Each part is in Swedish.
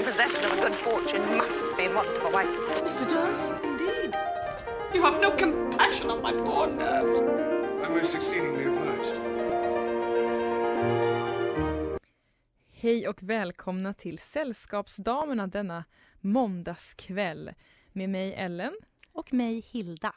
In possession of good fortune must be what a wife. Mr. Dawes, indeed. You have no compassion on my poor nerves. I'm most exceedingly obliged. Hej och välkomna till Sällskapsdamerna denna måndagskväll med mig Ellen. Och mig Hilda.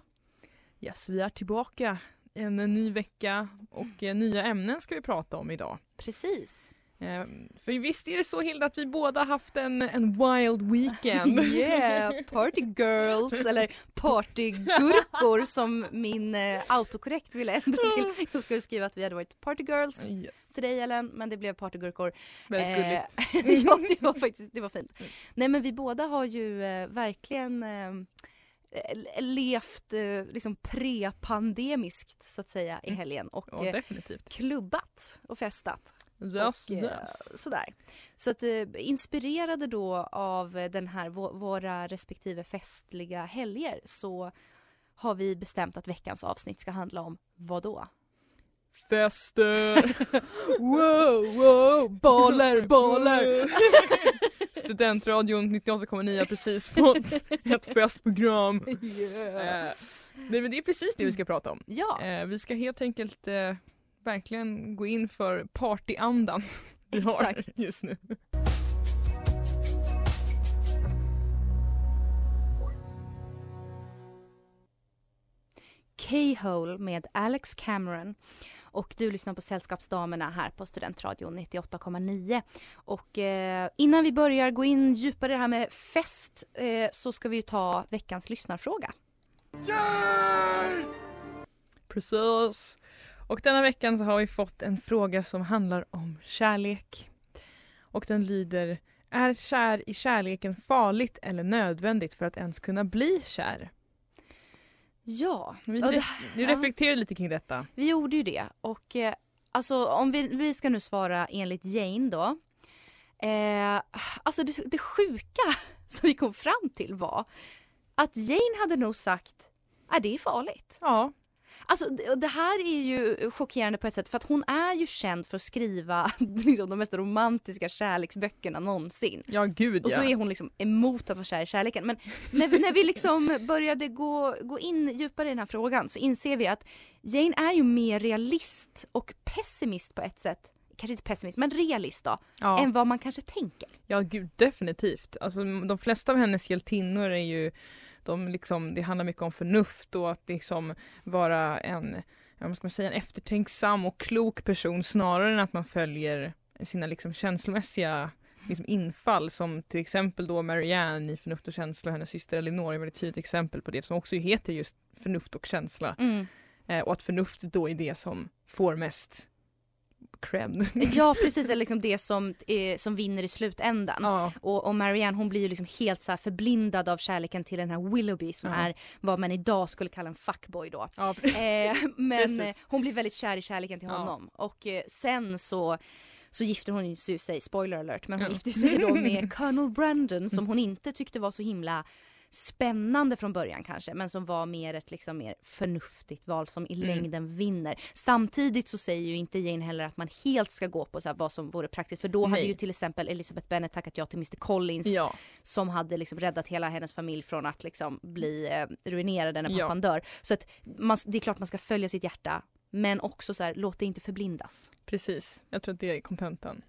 Yes, vi är tillbaka en ny vecka och nya ämnen ska vi prata om idag. Precis. Eh, för visst är det så Hilda att vi båda haft en, en wild weekend? yeah, party girls eller partygurkor som min eh, autokorrekt ville ändra till. Jag skulle skriva att vi hade varit party girls Yes. till dig Ellen, men det blev partygurkor. Väldigt gulligt. ja, det var faktiskt det var fint. Nej, men vi båda har ju eh, verkligen eh, levt eh, liksom pre-pandemiskt så att säga i helgen och Ja, eh, klubbat och festat. Yes, och, eh, yes. Sådär. Så att eh, inspirerade då av den här vå- våra respektive festliga helger så har vi bestämt att veckans avsnitt ska handla om vad då? Fester! wow, wow! Baller, baller! Studentradion 98,9 har precis fått ett festprogram. Eh, nej men det är precis det vi ska prata om. Ja, Eh, vi ska helt enkelt eh, verkligen gå in för partyandan vi har Exakt. just nu. K-Hole med Alex Cameron. Och du lyssnar på Sällskapsdamerna här på Studentradion 98,9. Och eh, innan vi börjar gå in djupare i det här med fest eh, så ska vi ju ta veckans lyssnarfråga. Precis. Och denna veckan så har vi fått en fråga som handlar om kärlek. Och den lyder Är kär i kärleken farligt eller nödvändigt för att ens kunna bli kär? Ja, Vi, det re- här- vi ja. reflekterar lite kring detta. Vi gjorde ju det och eh, alltså om vi, vi ska nu svara enligt Jane då. Eh, alltså det, det sjuka som vi kom fram till var att Jane hade nog sagt att det är farligt. Ja, Alltså det, och här är ju chockerande på ett sätt för att hon är ju känd för att skriva liksom, de mest romantiska kärleksböckerna någonsin. ja gud Och ja. så är hon liksom emot att vara kär i kärleken. Men när vi, när vi liksom började gå, gå in djupare i den här frågan så inser vi att Jane är ju mer realist och pessimist på ett sätt. Kanske inte pessimist, men realist då. ja. Än vad man kanske tänker. Ja gud definitivt. Alltså de flesta av hennes hjältinnor är ju de liksom, det handlar mycket om förnuft och att liksom vara en, vad ska man säga, en eftertänksam och klok person snarare än att man följer sina liksom känslomässiga liksom infall som till exempel då Marianne i Förnuft och känsla och hennes syster Elinor är ett väldigt tydligt exempel på det som också heter just förnuft och känsla. Eh, och att förnuftet då är det som får mest cred. Ja precis, eller liksom det som, eh, som vinner i slutändan. ja. Och, och Marianne hon blir ju liksom helt så förblindad av kärleken till den här Willoughby som Ja. är vad man idag skulle kalla en fuckboy då. Ja, Eh, men eh, hon blir väldigt kär i kärleken till honom. Och eh, sen så, så gifter hon sig, spoiler alert, men hon Ja. gifter sig då med Colonel Brandon som hon inte tyckte var så himla spännande från början kanske men som var mer ett liksom mer förnuftigt val som i Mm. längden vinner. Samtidigt så säger ju inte Jane heller att man helt ska gå på så här vad som vore praktiskt för då hade Nej. ju till exempel Elizabeth Bennet tackat ja till Mr Collins ja. som hade liksom räddat hela hennes familj från att liksom bli eh, ruinerade när Ja. pappan dör. Så att man, det är klart man ska följa sitt hjärta men också så här, låt det inte förblindas. Precis, jag tror att det är kontentan.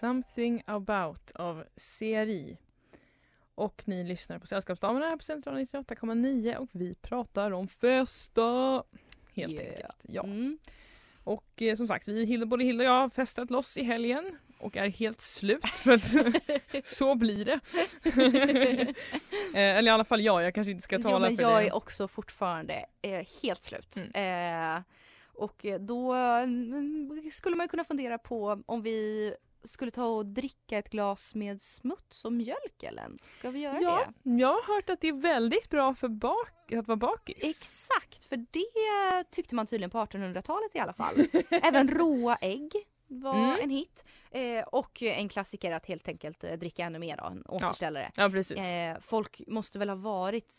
Something about av CRI. Och ni lyssnar på Sällskapsdamerna här på Centralen 98,9 och vi pratar om festa. Helt Yeah. enkelt. Ja. Mm. Och eh, som sagt, vi, både Hilda och jag har festat loss i helgen och är helt slut för att så blir det. eh, eller i alla fall jag, jag kanske inte ska jo, tala men för jag det. är också fortfarande eh, helt slut. Mm. Eh, och då mm, skulle man kunna fundera på om vi skulle ta och dricka ett glas med smuts och mjölk Ellen. Ska vi göra Ja, det? jag har hört att det är väldigt bra för bak att vara bakis. Exakt, för det tyckte man tydligen på 1800-talet i alla fall. Även råa ägg var Mm. en hit. Eh, och en klassiker att helt enkelt eh, dricka ännu mer då, en återställare. Ja, precis. Eh, folk måste väl ha varit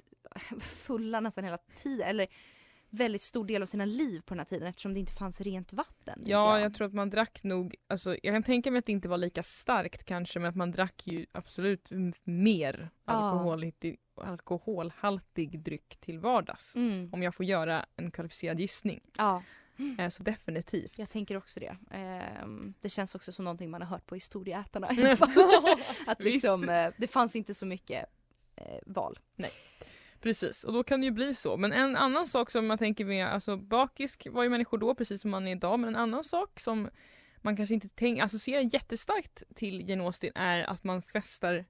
fulla nästan hela tiden, eller väldigt stor del av sina liv på den här tiden eftersom det inte fanns rent vatten. Ja, jag tror att man drack nog, alltså jag kan tänka mig att det inte var lika starkt kanske men att man drack ju absolut mer alkoholhaltig, alkoholhaltig dryck till vardags. Mm. Om jag får göra en kvalificerad gissning. Ja, Eh, Så definitivt. jag tänker också det. Ehm, det känns också som någonting man har hört på historieätarna. att liksom, eh, det fanns inte så mycket eh, val. Precis, och då kan det ju bli så. Men en annan sak som man tänker med, alltså bakisk var ju människor då precis som man är idag, men en annan sak som man kanske inte tänk, associerar jättestarkt till Jane Austen är att man festar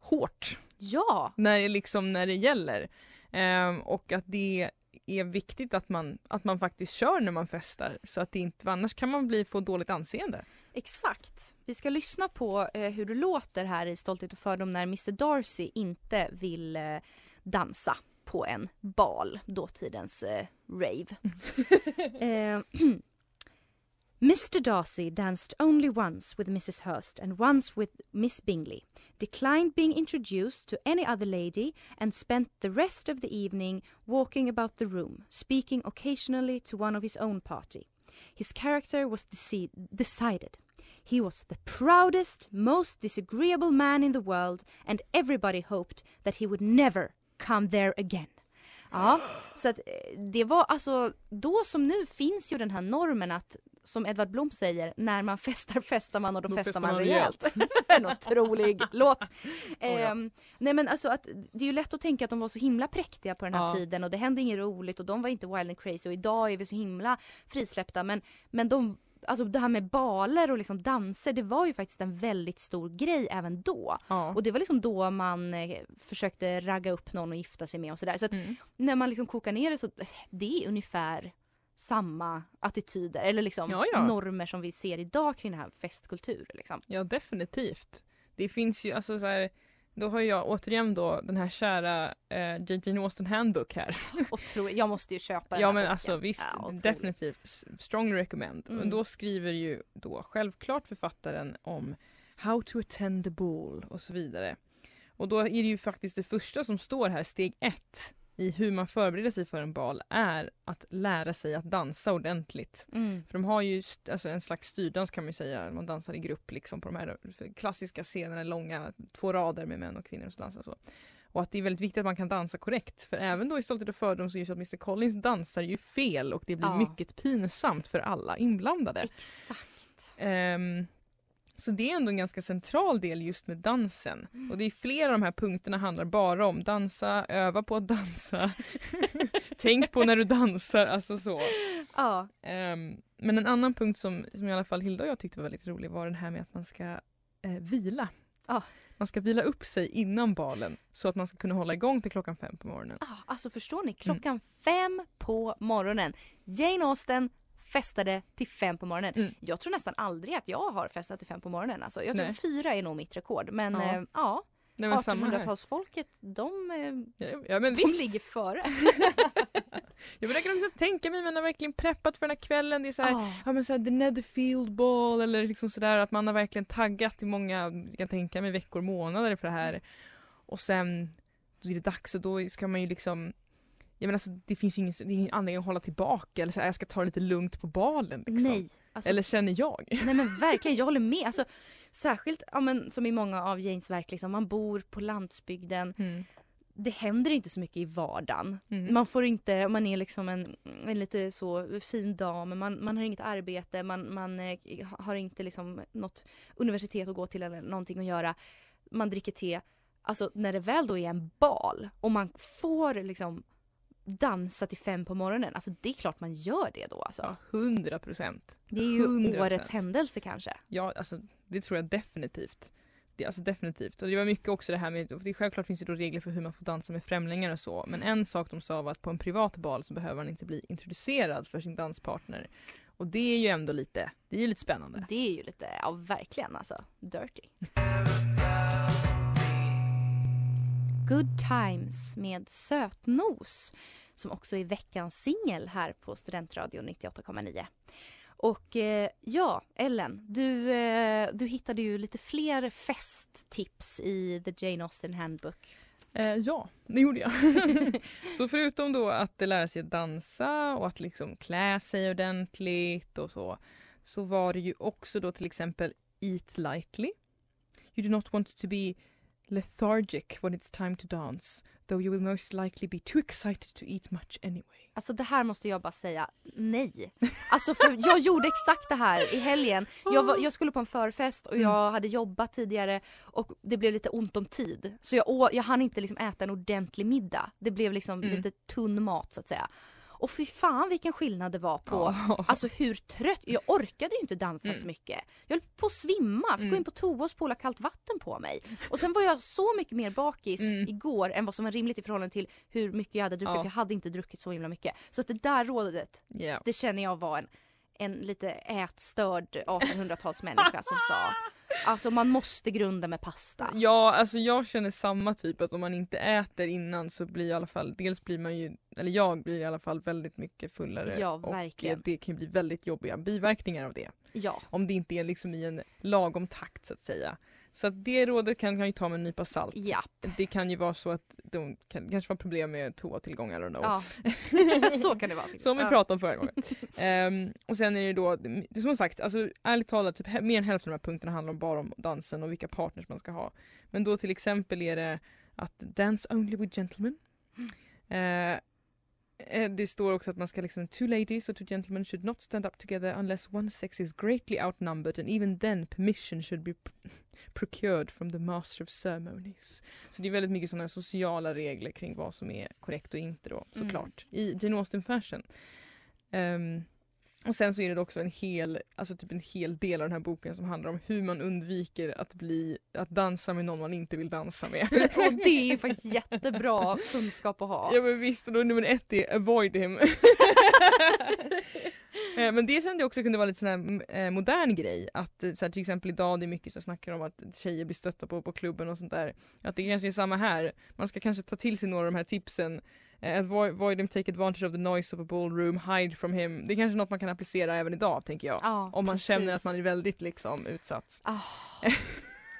hårt Ja, när det, liksom, när det gäller. Ehm, och att det är viktigt att man, att man faktiskt kör när man festar så att det inte, annars kan man bli, få dåligt anseende. exakt. Vi ska lyssna på eh, hur det låter här i Stolthet och fördom när Mr Darcy inte vill eh, dansa på en bal, dåtidens eh, rave. Eh, Mr Darcy danced only once with Mrs Hurst and once with Miss Bingley, declined being introduced to any other lady, and spent the rest of the evening walking about the room, speaking occasionally to one of his own party. His character was dece- decided. He was the proudest, most disagreeable man in the world, and everybody hoped that he would never come there again. Ja, så att eh, det var alltså, då som nu finns ju den här normen att som Edvard Blom säger, när man festar festar man och då, festar man, rejält. en otrolig låt. Ehm, nej men alltså att det är ju lätt att tänka att de var så himla präktiga på den här Ja. tiden och det hände inget roligt och de var inte wild and crazy och idag är vi så himla frisläppta men, men de Alltså det här med baler och liksom danser, det var ju faktiskt en väldigt stor grej även då. Ja. Och det var liksom då man eh, försökte ragga upp någon och gifta sig med och sådär. Så att Mm. när man liksom kokar ner det så eh, det är ungefär samma attityder eller liksom Ja, ja. normer som vi ser idag kring den här festkultur. Liksom. Ja definitivt. Det finns ju alltså så här, då har jag återigen då den här kära eh, J.J. Austen Handbook här. Otroligt. Jag måste ju köpa den Ja men boken. alltså visst, Ja, definitivt. Strong recommend. Mm. Och då skriver ju då självklart författaren om how to attend the ball och så vidare. Och då är det ju faktiskt det första som står här, steg ett i hur man förbereder sig för en bal är att lära sig att dansa ordentligt. Mm. För de har ju alltså en slags styrdans kan man ju säga, man dansar i grupp liksom på de här klassiska scenerna, långa, två rader med män och kvinnor som dansar så. Och att det är väldigt viktigt att man kan dansa korrekt. För även då i Stolthet och fördom så är det så att Mr Collins dansar ju fel och det blir Ja. mycket pinsamt för alla inblandade. Exakt. Ehm, så det är ändå en ganska central del just med dansen. Mm. Och det är flera av de här punkterna handlar bara om dansa, öva på att dansa, tänk på när du dansar, alltså så. Ja. Ehm, men en annan punkt som, som i alla fall Hilda och jag tyckte var väldigt rolig var den här med att man ska eh, vila. Ja. Man ska vila upp sig innan balen så att man ska kunna hålla igång till klockan fem på morgonen. Ah, alltså förstår ni, klockan fem på morgonen. Jane Austen festade till fem på morgonen. Mm. Jag tror nästan aldrig att jag har festat till fem på morgonen. Alltså, jag tror Nej. fyra är nog mitt rekord. Men Ja. eh, ja Nej, men samma här. 1800-talsfolket, de, Ja, de visst. ligger före. Jag, kan också tänka mig, man har verkligen preppat för den här kvällen. Det är så här, Ah. ja men så här, the Netherfield ball eller liksom sådär att man har verkligen taggat i många, jag kan tänka mig veckor, månader för det här. Och sen då är det dags och då ska man ju liksom jag menar alltså, det finns ju ingen, ingen anledning att hålla tillbaka eller så här, jag ska ta det lite lugnt på balen. Liksom. Nej. Alltså, Eller känner jag? Nej men verkligen, jag håller med. Alltså, särskilt ja, men, som i många av Janes verk, liksom, man bor på landsbygden. Mm. det händer inte så mycket i vardagen. Mm. Man får inte, man är liksom en, en lite så fin dam, man, man har inget arbete, man, man eh, har inte liksom något universitet att gå till eller någonting att göra. Man dricker te. Alltså när det väl då är en bal och man får liksom dansa till fem på morgonen, alltså det är klart man gör det då alltså. Ja, 100 procent. Det är ju 100%. årets händelse kanske. Ja, alltså det tror jag definitivt. Det, alltså definitivt. Och det var mycket också det här med, det självklart finns det då regler för hur man får dansa med främlingar och så. Men en sak de sa var att på en privat bal så behöver man inte bli introducerad för sin danspartner. Och det är ju ändå lite, det är ju lite spännande. Det är ju lite, ja verkligen alltså, dirty. Good Times med Sötnos som också är veckans singel här på Studentradion 98,9. Och eh, ja, Ellen, du, eh, du hittade ju lite fler festtips i The Jane Austen Handbook. Eh, ja, det gjorde jag. så förutom då att lära sig att dansa och att liksom klä sig ordentligt och så, så var det ju också då till exempel Eat lightly. You do not want to be lethargic when it's time to dance, though you will most likely be too excited to eat much anyway. Alltså det här måste jag bara säga nej. Alltså för jag gjorde exakt det här i helgen. Jag, var, jag skulle på en förfest och jag hade jobbat tidigare och det blev lite ont om tid. Så jag, jag hann inte liksom äta en ordentlig middag. Det blev liksom Mm. lite tunn mat så att säga. Och fy fan vilken skillnad det var på Ja. Alltså hur trött, jag orkade ju inte dansa Mm. så mycket. Jag höll på att svimma, fick gå Mm. in på toa och spola kallt vatten på mig. Och sen var jag så mycket mer bakis Mm. igår än vad som var rimligt i förhållande till hur mycket jag hade druckit. Ja. För jag hade inte druckit så himla mycket. Så att det där rådet, Ja. det känner jag var en, en lite ätstörd 1800-talsmänniska som sa. Alltså man måste grunda med pasta. Ja, alltså jag känner samma typ att om man inte äter innan så blir i alla fall, dels blir man ju, eller jag blir i alla fall väldigt mycket fullare. Ja, och verkligen. eh, det kan bli väldigt jobbiga biverkningar av det. Ja. Om det inte är liksom i en lagom takt så att säga. Så det rådet kan man ju ta med en nypa salt. Ja. Det kan ju vara så att de kan kanske vara problem med toatillgångar, know. ja. så kan det vara. Som vi pratade om förra gången. Ehm, och sen är det då, som sagt, alltså, ärligt talat, typ, mer än hälften av de här punkterna handlar bara om dansen och vilka partners man ska ha. Men då till exempel är det att dance only with gentlemen. Eh, eh, det står också att man ska liksom, two ladies or two gentlemen should not stand up together unless one sex is greatly outnumbered and even then permission should be pr- procured from the master of ceremonies. Så det är väldigt mycket sådana sociala regler kring vad som är korrekt och inte då Mm. såklart. I Jane Austen fashion. Och sen så är det också en hel, alltså typ en hel del av den här boken som handlar om hur man undviker att bli, att dansa med någon man inte vill dansa med. Och det är ju faktiskt jättebra kunskap att ha. Ja men visst, och då nummer ett är avoid him. Eh, men det kände jag också kunde vara lite sån här eh, modern grej. Att eh, så här, till exempel idag det är mycket som snackar om att tjejer blir stötta på på klubben och sånt där. Att det kanske är samma här. Man ska kanske ta till sig några av de här tipsen. Eh, avoid, avoid him, take advantage of the noise of a ballroom, hide from him. Det är kanske något man kan applicera även idag tänker jag. Ja, om man precis. känner att man är väldigt liksom utsatt. Ja,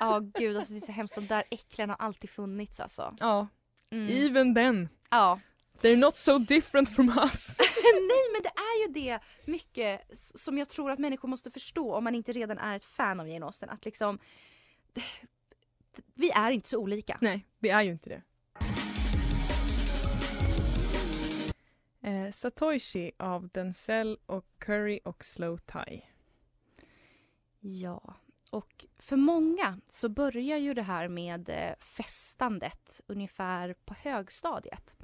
Ah. gud alltså det är så hemskt. De där äcklen har alltid funnits alltså. Ja, Mm. even then. Ja. They're not so different from us. Nej men det är ju det mycket som jag tror att människor måste förstå om man inte redan är ett fan av Jane Austen. Att liksom, vi är inte så olika. Nej, vi är ju inte det. Eh, Satoshi av Denzel och Curry och Slow Tie. Ja, och för många så börjar ju det här med eh, festandet ungefär på högstadiet.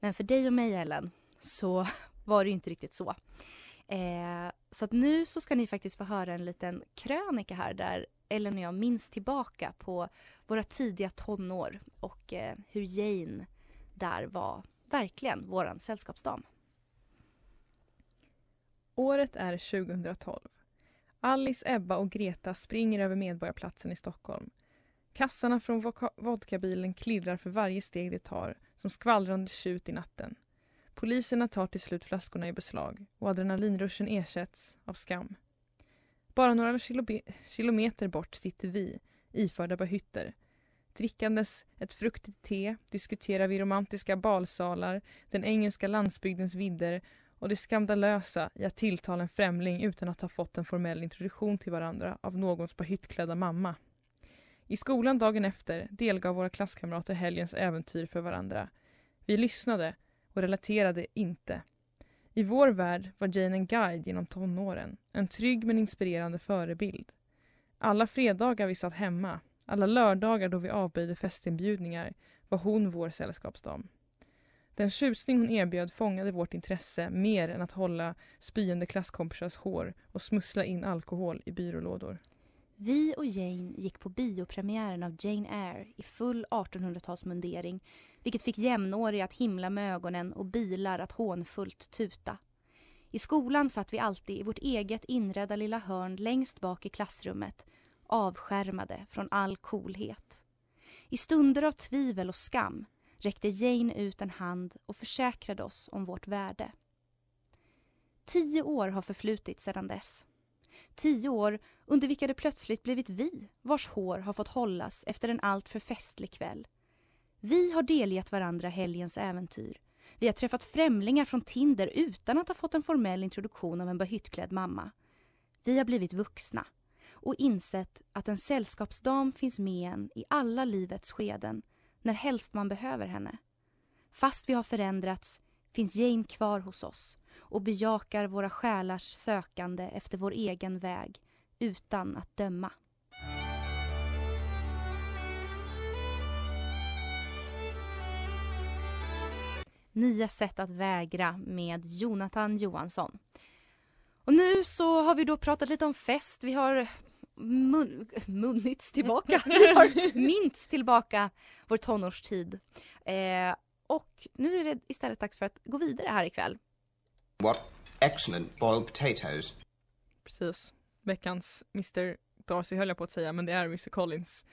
Men för dig och mig Ellen så var det ju inte riktigt så. Eh, så att nu så ska ni faktiskt få höra en liten krönika här där Ellen och jag minns tillbaka på våra tidiga tonår och eh, hur Jane där var verkligen våran sällskapsdam. Året är 2012. Alice, Ebba och Greta springer över Medborgarplatsen i Stockholm. Kassarna från vodkabilen klirrar för varje steg de tar som skvallrande tjut i natten. Poliserna tar till slut flaskorna i beslag och adrenalinruschen ersätts av skam. Bara några kilometer bort sitter vi, iförda bahytter. Drickandes ett fruktigt te diskuterar vi romantiska balsalar, den engelska landsbygdens vidder och det skandalösa i att tilltala en främling utan att ha fått en formell introduktion till varandra av någons på hyttklädda mamma. I skolan dagen efter delgav våra klasskamrater helgens äventyr för varandra. Vi lyssnade och relaterade inte. I vår värld var Jane en guide genom tonåren, en trygg men inspirerande förebild. Alla fredagar vi satt hemma, alla lördagar då vi avböjde festinbjudningar var hon vår sällskapsdam. Den tjusning hon erbjöd fångade vårt intresse mer än att hålla spyende klasskompisars hår och smussla in alkohol i byrålådor. Vi och Jane gick på biopremiären av Jane Eyre i full 1800-talsmundering vilket fick jämnåriga att himla med ögonen och bilar att hånfullt tuta. I skolan satt vi alltid i vårt eget inredda lilla hörn längst bak i klassrummet avskärmade från all coolhet. I stunder av tvivel och skam räckte Jane ut en hand och försäkrade oss om vårt värde. Tio år har förflutit sedan dess. Tio år under vilka det plötsligt blivit vi vars hår har fått hållas efter en alltför festlig kväll. Vi har delgett varandra helgens äventyr. Vi har träffat främlingar från Tinder utan att ha fått en formell introduktion av en bahyttklädd mamma. Vi har blivit vuxna och insett att en sällskapsdam finns med en i alla livets skeden när helst man behöver henne. Fast vi har förändrats finns Jane kvar hos oss och bejakar våra själars sökande efter vår egen väg utan att döma. Nya sätt att vägra med Jonathan Johansson. Och nu så har vi då pratat lite om fest. Vi har mun munnits tillbaka. Vi har mints tillbaka vår tonårstid. Eh, och nu är det istället dags för att gå vidare här ikväll. What excellent boiled potatoes. Precis. Veckans Mr Darcy höll jag på att säga, men det är Mr Collins.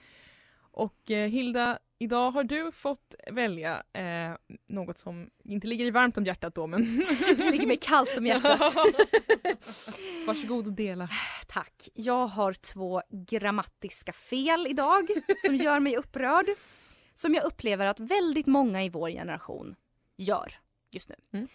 Och eh, Hilda, idag har du fått välja eh, något som inte ligger i varmt om hjärtat då, men... Det ligger mig kallt om hjärtat. Varsågod och dela. Tack. Jag har två grammatiska fel idag som gör mig upprörd. Som jag upplever att väldigt många i vår generation gör just nu. Mm.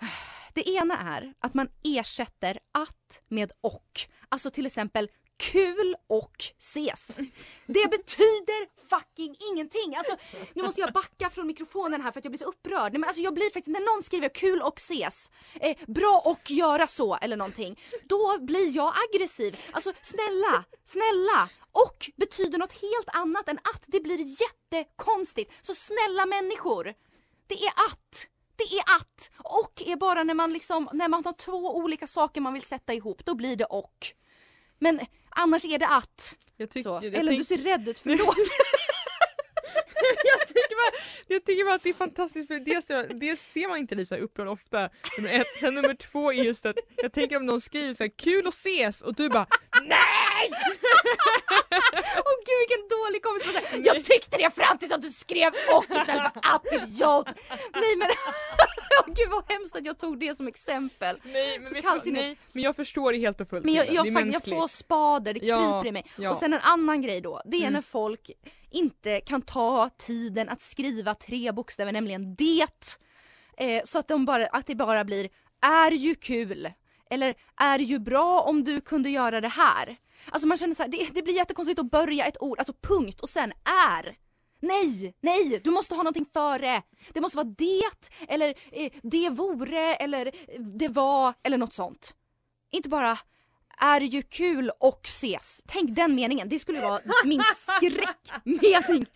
Det ena är att man ersätter att med och. Alltså till exempel kul och ses. Det betyder fucking ingenting. Alltså, nu måste jag backa från mikrofonen här för att jag blir så upprörd. Nej, men alltså, jag blir faktiskt, när någon skriver kul och ses, eh, bra och göra så eller någonting, då blir jag aggressiv. Alltså snälla, snälla. Och betyder något helt annat än att. Det blir jättekonstigt. Så snälla människor, det är att. Det är att. Och är bara när man liksom, när man har två olika saker man vill sätta ihop, då blir det och. Men annars är det att. Tyck- Eller tänk- du ser rädd ut, förlåt. jag, tycker bara, jag tycker bara att det är fantastiskt för dels, dels ser man inte Lisa upprörd ofta, nummer ett. Sen nummer två är just att jag tänker om någon skriver så här, kul att ses och du bara NEJ! Åh gud vilken dålig kompis. Säger, Jag tyckte det fram tills att du skrev och istället för att idiot. Nej men Åh gud vad hemskt att jag tog det som exempel. Nej men, Så kallsinnigt. nej men jag förstår det helt och fullt Men jag, jag, jag mänskligt. får spader, det Ja, kryper i mig. ja. Och sen en annan grej då, det är Mm. när folk inte kan ta tiden att skriva tre bokstäver, nämligen det. Eh, så att, de bara, att det bara blir är ju kul. Eller är ju bra om du kunde göra det här. Alltså man känner så här, det, det blir jättekonstigt att börja ett ord, alltså punkt och sen är. Nej, nej, du måste ha någonting före. Det måste vara det, eller eh, det vore, eller det var, eller något sånt. Inte bara är ju kul och ses. Tänk den meningen, det skulle vara min skräckmening.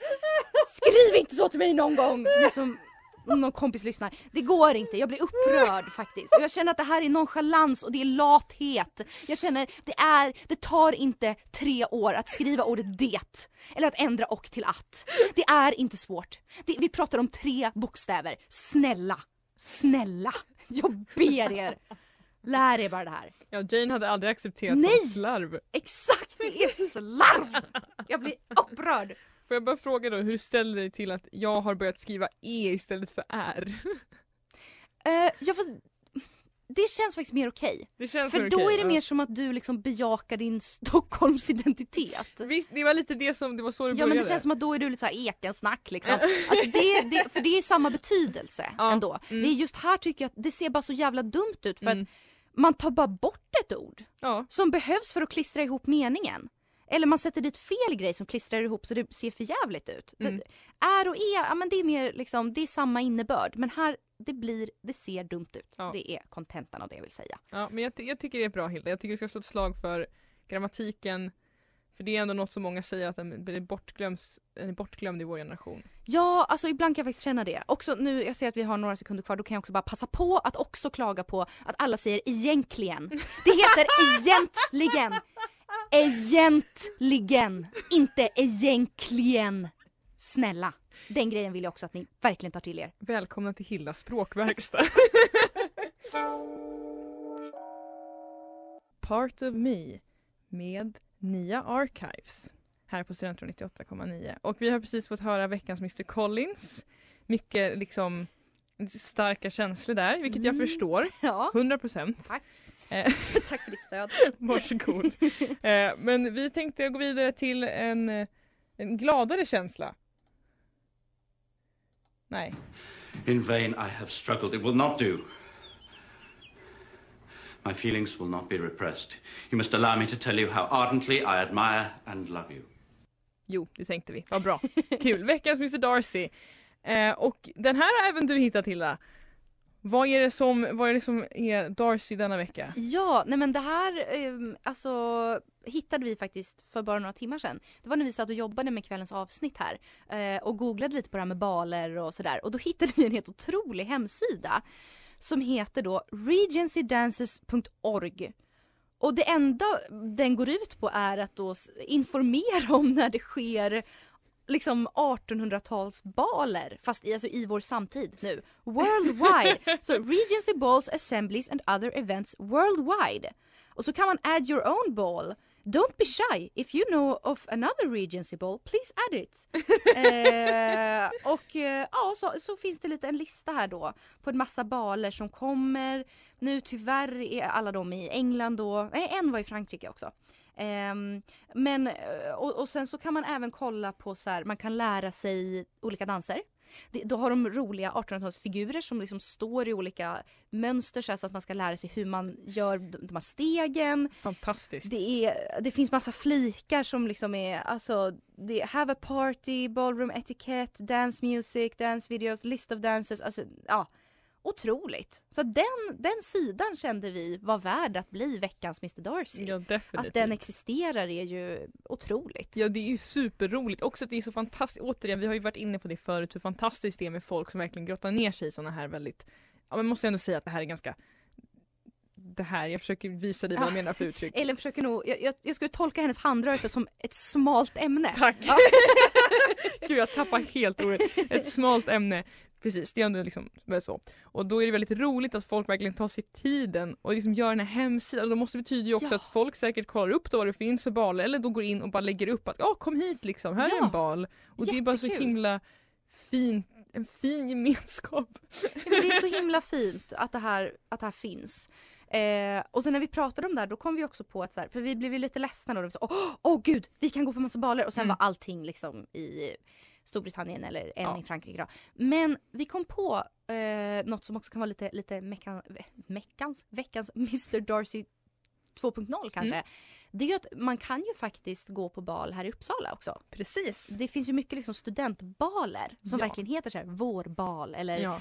Skriv inte så till mig någon gång, ni som om någon kompis lyssnar. Det går inte, jag blir upprörd faktiskt. Och jag känner att det här är nonchalans och det är lathet. Jag känner, det är, det tar inte tre år att skriva ordet det. Eller att ändra och till att. Det är inte svårt. Det, vi pratar om tre bokstäver. Snälla, snälla, jag ber er. Lär er bara det här. Ja, Jane hade aldrig accepterat Nej! slarv. Exakt, det är slarv! Jag blir upprörd. Får jag bara fråga då hur du ställer dig till att jag har börjat skriva E istället för R? Uh, jag får... Det känns faktiskt mer okej. Känns För mer då okej, är det ja. mer som att du liksom bejakar din Stockholmsidentitet. Visst, det var lite det som, det var så det Ja började. men det känns som att då är du lite såhär ekensnack liksom. Alltså det, det, för det är samma betydelse Ja, ändå. mm. Det är just här tycker jag att det ser bara så jävla dumt ut för Mm. att man tar bara bort ett ord Ja. som behövs för att klistra ihop meningen. Eller man sätter dit fel grej som klistrar ihop så det ser för jävligt ut. Mm. Det, är och är, ja men det är mer liksom, det är samma innebörd. Men här, det blir, det ser dumt ut. Ja. Det är kontentan av det jag vill säga. Ja, men jag, jag tycker det är bra Hilda. Jag tycker du ska slå ett slag för grammatiken. För det är ändå något som många säger att den blir bortglömd, den är bortglömd i vår generation. Ja, alltså ibland kan jag faktiskt känna det. Också nu, jag ser att vi har några sekunder kvar, då kan jag också bara passa på att också klaga på att alla säger egentligen. Det heter egentligen. Egentligen. Inte egentligen. Snälla. Den grejen vill jag också att ni verkligen tar till er. Välkomna till Hildas språkverkstad. Part of me med Nia Archives här på Studentradion 98,9. Och vi har precis fått höra veckans Mr Collins. Mycket liksom starka känslor där, vilket jag Mm. förstår. Ja, 100 procent. Tack. Eh, tack för ditt stöd. varsågod. Eh, men vi tänkte gå vidare till en, eh, en gladare känsla. Nej. In vain I have struggled. It will not do. My feelings will not be repressed. You must allow me to tell you how ardently I admire and love you. Jo, det tänkte vi. Vad bra. Kul. Veckans Mr Darcy. Eh, och den här har även du hittat Hilda. Vad är, det som, vad är det som är Darcy denna vecka? Ja, nej men det här ehm, alltså, hittade vi faktiskt för bara några timmar sedan. Det var när vi satt och jobbade med kvällens avsnitt här eh, och googlade lite på det här med baler och sådär. Och då hittade vi en helt otrolig hemsida som heter då regencydances.org. Och det enda den går ut på är att då informera om när det sker liksom 1800-talsbaler fast i, alltså i vår samtid nu. Worldwide! Så Regency balls, assemblies and other events worldwide. Och så kan man add your own ball. Don't be shy. If you know of another Regency ball, please add it. eh, och eh, ja, så, så finns det lite en lista här då på en massa baler som kommer. Nu tyvärr är alla de i England då. Nej, en var i Frankrike också. Ehm, men, eh, och, och sen så kan man även kolla på så här, man kan lära sig olika danser. Det, då har de roliga 1800-talsfigurer som liksom står i olika mönster så, att man ska lära sig hur man gör de, de här stegen. Fantastiskt. Det, är, det finns massa flikar som liksom är, alltså, det är have a party, ballroom etiquette, dance music, dance videos, list of dances, alltså ja. Otroligt. Så den, den sidan kände vi var värd att bli veckans Mr Darcy. Ja, definitivt. Att den existerar är ju otroligt. Ja det är ju superroligt. Också att det är så fantastiskt. Återigen, vi har ju varit inne på det förut hur fantastiskt det är med folk som verkligen grottar ner sig i sådana här väldigt, ja man måste ändå säga att det här är ganska det här, jag försöker visa dig vad jag Ah. menar för uttryck. Ellen försöker nog, jag, jag, jag skulle tolka hennes handrörelse som ett smalt ämne. Tack! Ja. Gud jag tappar helt ordet. Ett smalt ämne. Precis, det är ändå liksom så. Och då är det väldigt roligt att folk verkligen tar sig tiden och liksom gör den här hemsidan. Och då måste det betyda ju också Ja. att folk säkert kollar upp då vad det finns för baler eller då går in och bara lägger upp att ja kom hit liksom, här är Ja. en bal. Och det är bara så Jättekul. himla fint, en fin gemenskap. Ja, det är så himla fint att det här, att det här finns. Eh, och sen när vi pratade om det här då kom vi också på att så här, för vi blev ju lite ledsna då. Åh åh gud, vi kan gå på massa baler och sen Mm. var allting liksom i Storbritannien eller en Ja. i Frankrike då. Men vi kom på eh, något som också kan vara lite, lite meckan, meckans, veckans Mr Darcy 2.0 kanske. Mm. Det är ju att man kan ju faktiskt gå på bal här i Uppsala också. Precis. Det finns ju mycket liksom studentbaler som Ja. verkligen heter så här vårbal eller Ja.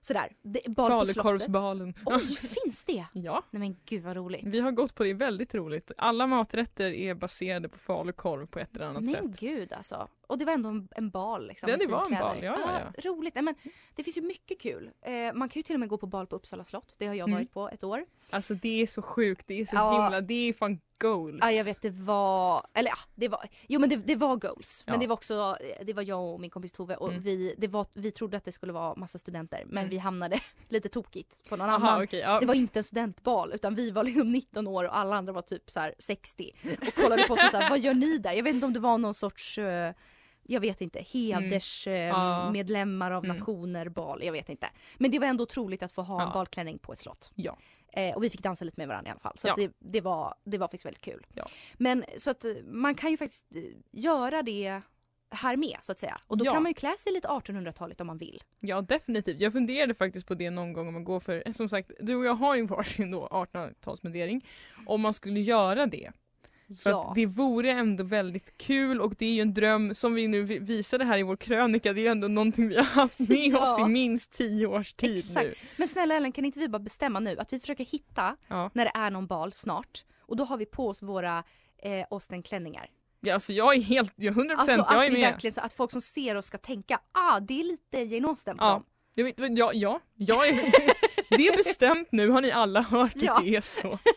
sådär. Det, bal. Falukorvsbalen. Oj, finns det? Ja, Nej men gud vad roligt. vi har gått på det, väldigt roligt. Alla maträtter är baserade på falukorv på ett eller annat Men sätt. gud alltså. Och det var ändå en, en bal liksom. Med det var en bal, ja, ja, ja. Roligt. Men det finns ju mycket kul. Eh, man kan ju till och med gå på bal på Uppsala slott. Det har jag Mm. varit på ett år. Alltså det är så sjukt, det är så Ja. himla, det är fan goals. Ja jag vet det var, eller ja det var, jo men det, det var goals. Men Ja. det var också, det var jag och min kompis Tove och Mm. vi, det var, vi trodde att det skulle vara massa studenter men Mm. vi hamnade lite tokigt på någon Aha, annan. okej, ja. Det var inte en studentbal utan vi var liksom 19 år och alla andra var typ så här 60 och kollade på oss som så här, vad gör ni där? Jag vet inte om det var någon sorts eh, jag vet inte, hedersmedlemmar Ja. medlemmar av Mm. nationer bal, jag vet inte. Men det var ändå otroligt att få ha en Ja. balklänning på ett slott. Ja. Eh, och vi fick dansa lite med varandra i alla fall. Så Ja. det, det, var, det var faktiskt väldigt kul. Ja. Men så att eh, man kan ju faktiskt eh, göra det här med så att säga. Och då Ja. kan man ju klä sig lite 1800-taligt om man vill. Ja definitivt. Jag funderade faktiskt på det någon gång om man går för, som sagt du och jag har ju varsin då 1800-talsmundering. Om man skulle göra det. För Ja. det vore ändå väldigt kul och det är ju en dröm som vi nu vi- visade här i vår krönika. Det är ju ändå någonting vi har haft med Ja. oss i minst tio års tid Exakt. nu. Men snälla Ellen, kan inte vi bara bestämma nu att vi försöker hitta Ja. när det är någon bal snart. Och då har vi på oss våra eh, Austen-klänningar. Ja, alltså jag är helt, jag är 100% Alltså jag är att vi med. verkligen så att folk som ser oss ska tänka ah det är lite Jane Austen på Ja. dem. Ja, ja, jag är, det är bestämt nu, har ni alla hört Ja. att det är så.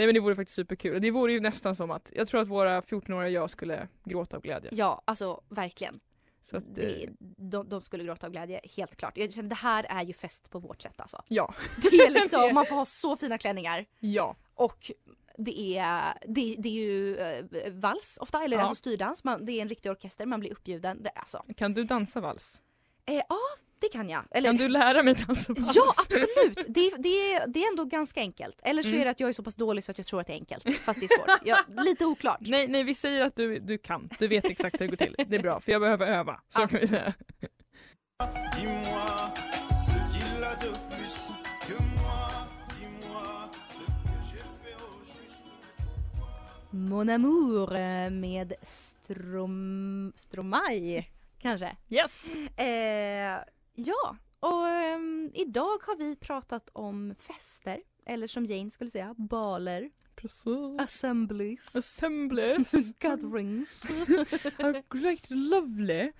Nej men det vore faktiskt superkul. Det vore ju nästan som att, jag tror att våra 14-åriga jag skulle gråta av glädje. Ja, alltså verkligen. Så att, Det, eh, de, de skulle gråta av glädje, helt klart. Jag känner det här är ju fest på vårt sätt alltså. ja. Det är liksom, man får ha så fina klänningar Ja. och det är, det, det är ju eh, vals ofta, eller Ja. alltså styrdans. Man, det är en riktig orkester, man blir uppbjuden. Det, alltså. Kan du dansa vals? eh, ja, det kan jag. Eller, Kan du lära mig dansa vals? Ja absolut, det, det, är- det är ändå ganska enkelt. Eller så Mm. är det att jag är så pass dålig så att jag tror att det är enkelt. Fast det är svårt. Ja, lite oklart. Nej, nej vi säger att du, du kan. Du vet exakt hur det går till. Det är bra för jag behöver öva. Så Ja. kan vi säga. Mon amour eh, med Strom... Stromae kanske. Yes! Eh, ja, och ehm, idag har vi pratat om fester. Eller som Jane skulle säga, baler, Precis. assemblies, Assemblies. gatherings. Great lovely.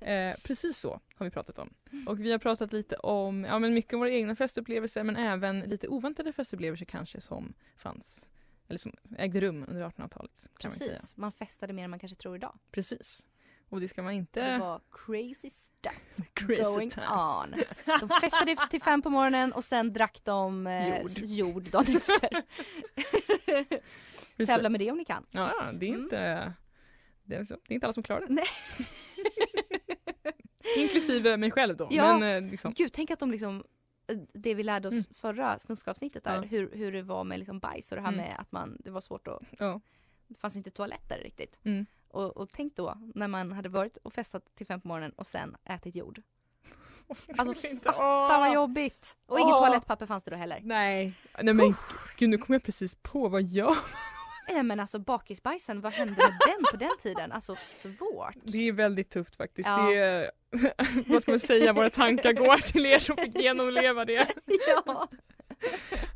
Eh, precis så har vi pratat om. Och vi har pratat lite om, ja men mycket om våra egna festupplevelser men även lite oväntade festupplevelser kanske som fanns, eller som ägde rum under 1800-talet kan man. Precis, man festade mer än man kanske tror idag. Precis. Och det ska man Det inte... var crazy stuff Crazy going times. on. De festade till fem på morgonen och sen drack de eh, Jord. jord dagen efter. Tävla med det om ni kan. Ja, det är Mm. inte... Det är, det är inte alla som klarar det. Nej. Inklusive mig själv då. Ja. Men eh, liksom, Gud, tänk att de liksom eh, det vi lärde oss Mm. förra snuskavsnittet där, Ja. hur, hur det var med liksom bajs och det här Mm. med att man, det var svårt att, ja. det fanns inte toaletter riktigt. Mm. Och, och tänk då när man hade varit och festat till fem på morgonen och sen ätit jord. Alltså inte. fatta vad jobbigt! Och inget toalettpapper fanns det då heller. Nej. Nej men gud nu kom jag precis på vad jag... Nej men alltså bakisbajsen, vad hände med den på den tiden? Alltså svårt. Det är väldigt tufft faktiskt. Ja. Är, vad ska man säga, våra tankar går till er som fick genomleva det. ja.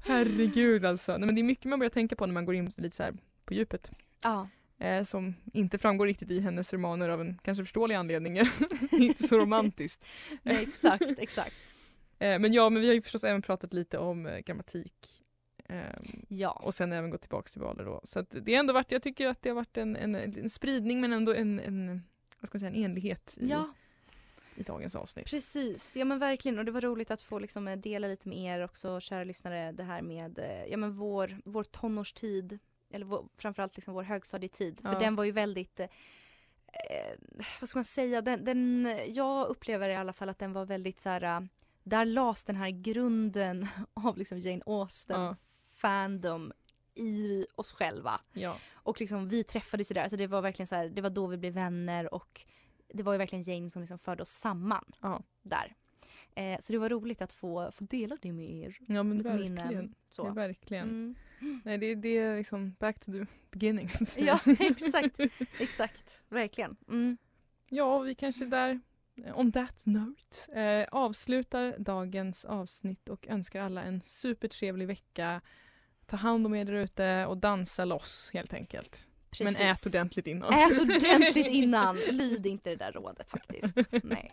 Herregud alltså. Nej, men det är mycket man börjar tänka på när man går in lite så här på djupet. ja. Eh, som inte framgår riktigt i hennes romaner av en kanske förståelig anledning. inte så romantiskt. Nej, exakt, exakt. Eh, men ja, men vi har ju förstås även pratat lite om eh, grammatik. Ehm, Ja. och sen även gått tillbaka till valer då. Så det har ändå varit, jag tycker att det har varit en, en, en spridning men ändå en, en, vad ska man säga, en enlighet i, Ja, i dagens avsnitt. precis. Ja men verkligen. Och det var roligt att få liksom eh, dela lite med er också, kära lyssnare, det här med eh, ja, men vår, vår tonårstid. Eller vår, framförallt liksom vår högstadietid. Ja. För den var ju väldigt eh, eh, vad ska man säga, den, den, jag upplever i alla fall att den var väldigt så här, eh, där lades den här grunden av liksom Jane Austen Ja. fandom i oss själva. Ja. Och liksom vi träffades ju där, så det var verkligen så här, det var då vi blev vänner och det var ju verkligen Jane som liksom förde oss samman där. Eh, så det var roligt att få, få dela det med er. ja, men Lite verkligen. minnen, så. Ja, verkligen. Mm. Nej, det, det är liksom back to the beginnings. Ja, exakt. Exakt, verkligen. Mm. Ja, vi kanske där, eh, on that note, eh, avslutar dagens avsnitt och önskar alla en supertrevlig vecka. Ta hand om er där ute och dansa loss helt enkelt. Precis. Men ät ordentligt innan. Ät ordentligt innan. Lyd inte det där rådet faktiskt. Nej.